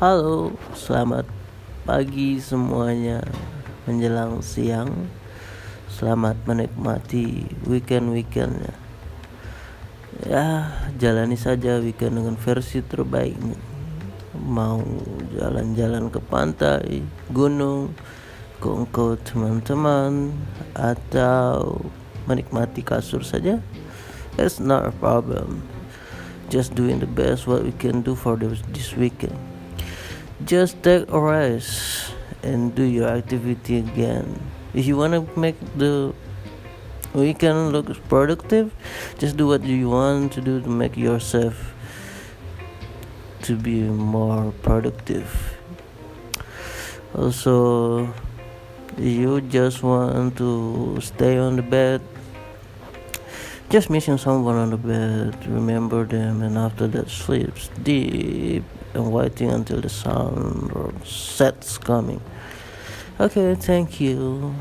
Halo, selamat pagi semuanya menjelang siang. Selamat menikmati weekend-weekendnya. Ya, jalani saja weekend dengan versi terbaiknya. Mau jalan-jalan ke pantai, gunung, kongko teman-teman, atau menikmati kasur saja, it's not a problem just doing the best what we can do for this weekend. Just take a rest and do your activity again. If you want to make the weekend look productive, just do what you want to do to make yourself to be more productive. Also, you just want to stay on the bed just missing someone on the bed, remember them, and after that sleeps deep and waiting until the sun sets coming. Okay, thank you.